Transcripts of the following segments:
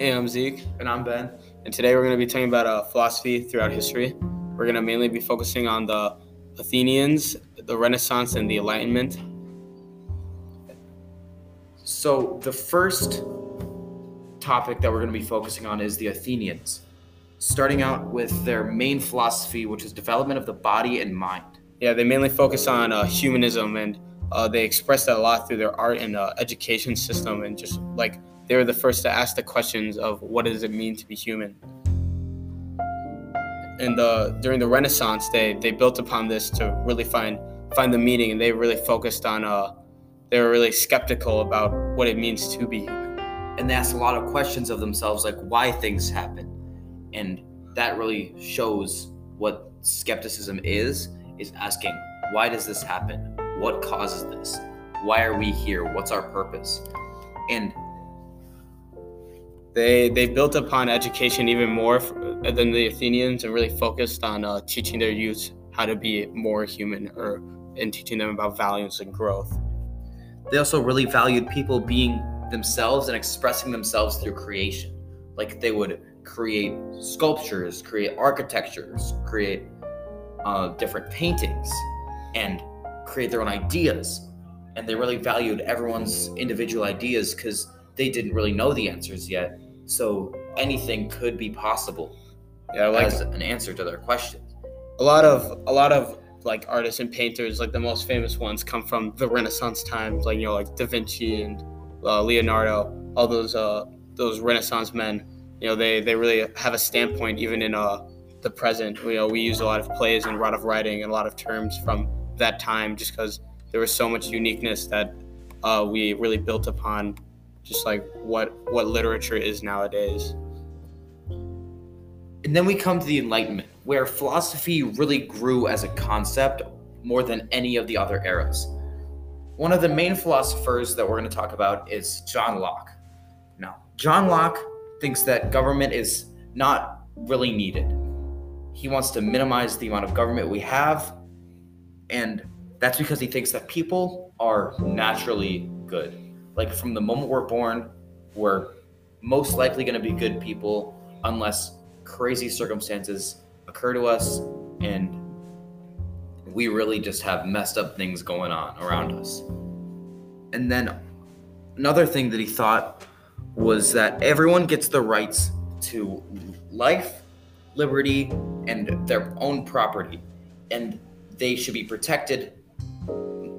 Hey, I'm Zeke, And I'm Ben. and today we're going to be talking about uh, philosophy throughout history. We're going to mainly be focusing on the Athenians, the Renaissance, and the Enlightenment. So, the first topic that we're going to be focusing on is the Athenians, starting out with their main philosophy, which is development of the body and mind. Yeah, they mainly focus on uh, humanism, and uh, they express that a lot through their art and uh, education system, and just like they were the first to ask the questions of what does it mean to be human. And uh, during the Renaissance, they they built upon this to really find find the meaning, and they really focused on. Uh, they were really skeptical about what it means to be human. And they asked a lot of questions of themselves, like why things happen. And that really shows what skepticism is, is asking, why does this happen? What causes this? Why are we here? What's our purpose? And They they built upon education even more than the Athenians, and really focused on uh, teaching their youth how to be more human, or and teaching them about values and growth. they also really valued people being themselves and expressing themselves through creation. Like they would create sculptures, create architectures, create uh, different paintings, and create their own ideas. And they really valued everyone's individual ideas because they didn't really know the answers yet. So anything could be possible Yeah, like as an answer to their questions. a lot of a lot of like artists and painters, like the most famous ones, come from the Renaissance times, like you know, like Da Vinci and uh, Leonardo, all those uh, those Renaissance men. You know, they they really have a standpoint even in uh the present. You know, we use a lot of plays and a lot of writing and a lot of terms from that time, just because there was so much uniqueness that uh, we really built upon, just like what what literature is nowadays. And then we come to the Enlightenment, where philosophy really grew as a concept more than any of the other eras. One of the main philosophers that we're going to talk about is John Locke. Now, John Locke thinks that government is not really needed. He wants to minimize the amount of government we have, and that's because he thinks that people are naturally good. Like from the moment we're born, we're most likely going to be good people unless crazy circumstances occur to us and we really just have messed up things going on around us. And then another thing that he thought was that everyone gets the rights to life, liberty, and their own property, and they should be protected,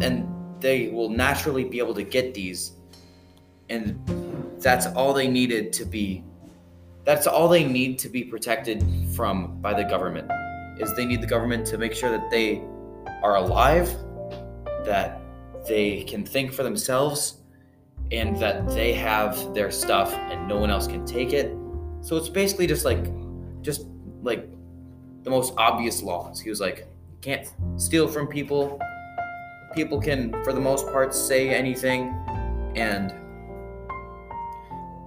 and they will naturally be able to get these, and that's all they needed to be that's all they need to be protected from by the government is they need the government to make sure that they are alive that they can think for themselves and that they have their stuff and no one else can take it. So it's basically just like just like the most obvious laws. He was like you can't steal from people. People can for the most part say anything. And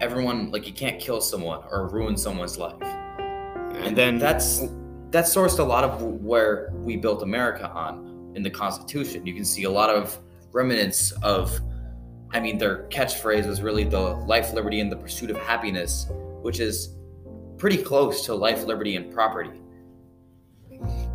everyone like you can't kill someone or ruin someone's life. And then that's that sourced a lot of where we built america on in the constitution. You can see a lot of remnants of i mean their catchphrase was really the life liberty and the pursuit of happiness which is pretty close to life liberty and property.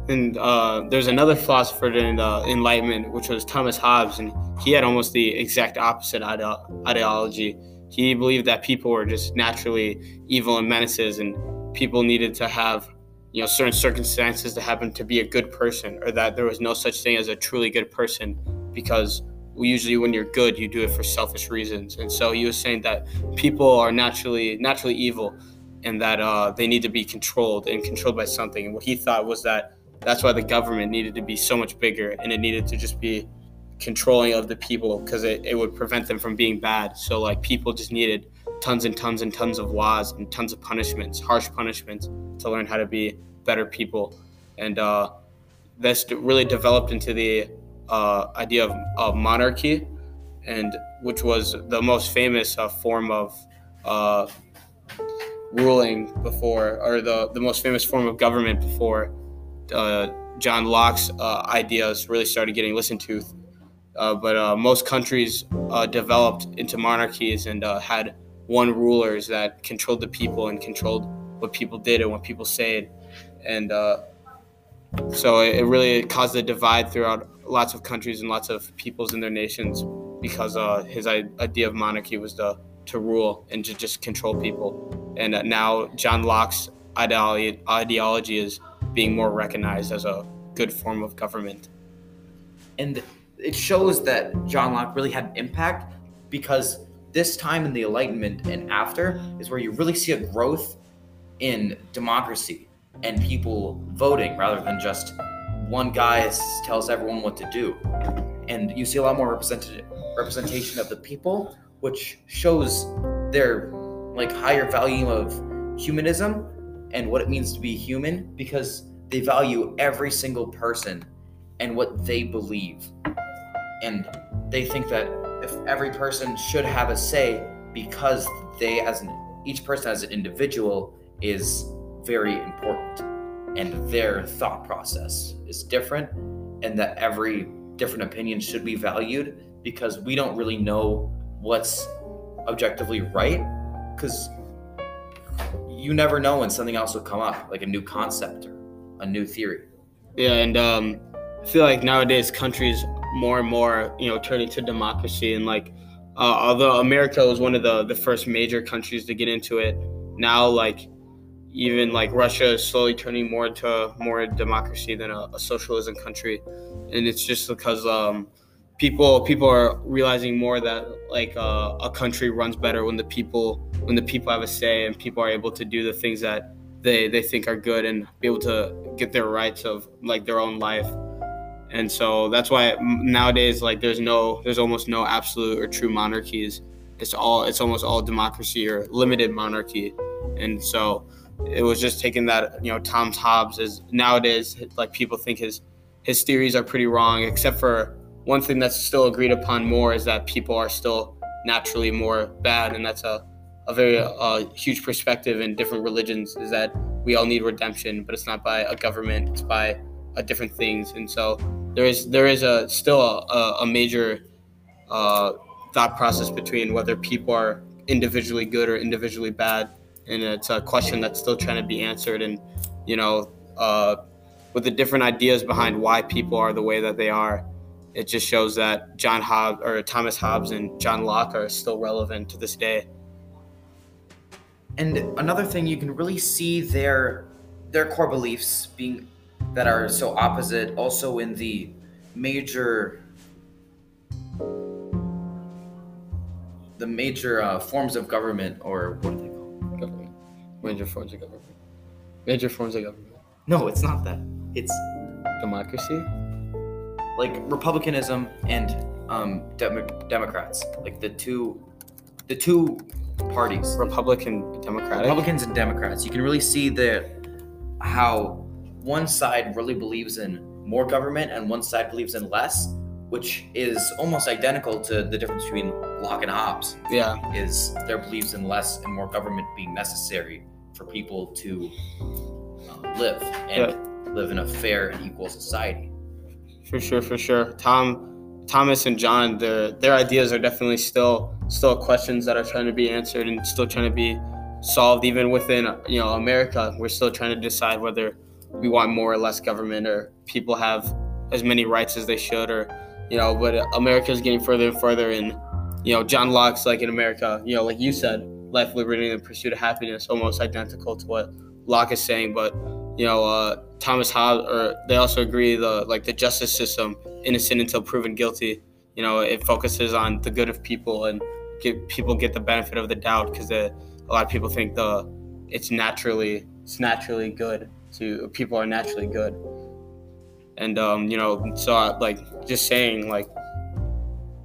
And uh, there's another philosopher in the Enlightenment, which was Thomas Hobbes, and he had almost the exact opposite ide- ideology. He believed that people were just naturally evil and menaces, and people needed to have, you know, certain circumstances to happen to be a good person, or that there was no such thing as a truly good person, because usually when you're good, you do it for selfish reasons. And so he was saying that people are naturally naturally evil, and that uh, they need to be controlled and controlled by something. And what he thought was that that's why the government needed to be so much bigger and it needed to just be controlling of the people because it, it would prevent them from being bad so like people just needed tons and tons and tons of laws and tons of punishments harsh punishments to learn how to be better people and uh, this really developed into the uh, idea of, of monarchy and which was the most famous uh, form of uh, ruling before or the, the most famous form of government before uh, John Locke's uh, ideas really started getting listened to. Uh, but uh, most countries uh, developed into monarchies and uh, had one rulers that controlled the people and controlled what people did and what people said, and uh, so it, it really caused a divide throughout lots of countries and lots of peoples in their nations because uh, his idea of monarchy was to to rule and to just control people. And now John Locke's ideology ideology is being more recognized as a good form of government. and it shows that John Locke really had an impact because this time in the Enlightenment and after is where you really see a growth in democracy and people voting rather than just one guy tells everyone what to do. And you see a lot more represented representation of the people, which shows their like higher value of humanism and what it means to be human because they value every single person and what they believe. And they think that if every person should have a say because they as an each person as an individual is very important. And their thought process is different and that every different opinion should be valued because we don't really know what's objectively right because you never know when something else will come up like a new concept or a new theory. Yeah, and um, I feel like nowadays countries more and more, you know, turning to democracy and like, uh, although America was one of the the first major countries to get into it, now like even like Russia is slowly turning more into more democracy than a, a socialism country, and it's just because um, people people are realizing more that like uh, a country runs better when the people when the people have a say and people are able to do the things that they they think are good and be able to get their rights of like their own life and so that's why nowadays like there's no there's almost no absolute or true monarchies. It's all it's almost all democracy or limited monarchy. And so it was just taking that you know Thomas Hobbes is nowadays like people think his his theories are pretty wrong except for one thing that's still agreed upon more is that people are still naturally more bad. And that's a a very huge perspective in different religions is that we all need redemption, but it's not by a government; it's by uh, different things. And so there is there is a still a, a major uh, thought process between whether people are individually good or individually bad, and it's a question that's still trying to be answered. And you know, uh, with the different ideas behind why people are the way that they are, it just shows that John Hobbes or Thomas Hobbes and John Locke are still relevant to this day. And another thing you can really see their their core beliefs being that are so opposite also in the major the major uh, forms of government or what are they called? government. Major forms of government. Major forms of government. No, it's not that. It's Democracy. like republicanism and um, Demo- Democrats, like the two the two parties. Republican Democratic. Republicans and Democrats, you can really see the how one side really believes in more government and one side believes in less, which is almost identical to the difference between Locke and Hobbes. Yeah. Is their beliefs in less and more government being necessary for people to uh, live and live in a fair and equal society. For sure, for sure. Tom, Thomas, and John, their their ideas are definitely still still questions that are trying to be answered and still trying to be solved. Even within you know America, we're still trying to decide whether we want more or less government, or people have as many rights as they should, or you know. But America is getting further and further, and you know, John Locke's like in America, you know, like you said, life, liberty, and the pursuit of happiness, almost identical to what Locke is saying, but you know, uh, Thomas Hobbes, or they also agree the like the justice system, innocent until proven guilty. You know, it focuses on the good of people and get people get the benefit of the doubt because a lot of people think the it's naturally it's naturally good to people are naturally good, and um, you know, so uh, like just saying like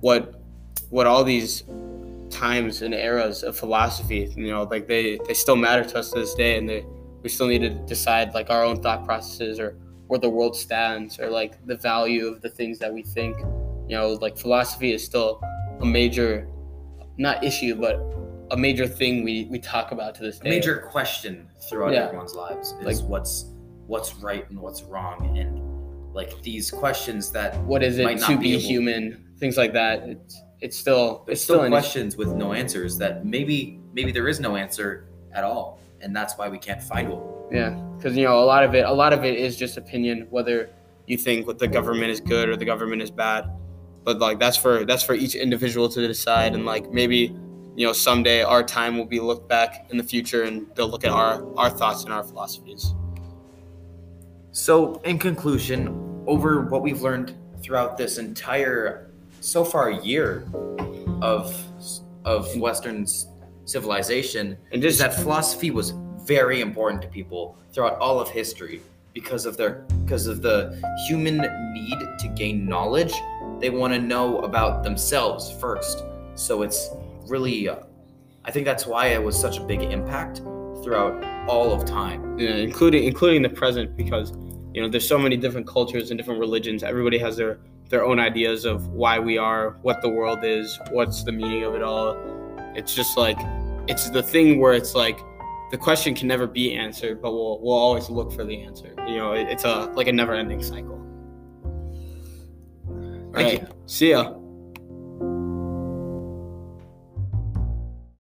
what what all these times and eras of philosophy, you know, like they they still matter to us to this day, and they we still need to decide like our own thought processes or where the world stands or like the value of the things that we think. You know like philosophy is still a major not issue but a major thing we we talk about to this A major question throughout Yeah. everyone's lives is Like- what's what's right and what's wrong and like these questions that what is it to be be human things like that it's it's still it's still still questions with no answers that maybe maybe there is no answer at all, and that's why we can't find one. Yeah, because you know a lot of it, a lot of it is just opinion. Whether you think what the government is good or the government is bad, but like that's for that's for each individual to decide. And like maybe you know someday our time will be looked back in the future and they'll look at our our thoughts and our philosophies. So, in conclusion, over what we've learned throughout this entire, so far, year of of Western civilization, And is just that philosophy was very important to people throughout all of history because of their because of the human need to gain knowledge. They want to know about themselves first. So it's really, uh, I think that's why it was such a big impact throughout all of time. yeah, including including the present because you know there's so many different cultures and different religions. Everybody has their their own ideas of why we are, what the world is, what's the meaning of it all. It's just like it's the thing where it's like the question can never be answered, but we'll we'll always look for the answer. You know, it, it's a like a never ending cycle. All Thank right. See ya.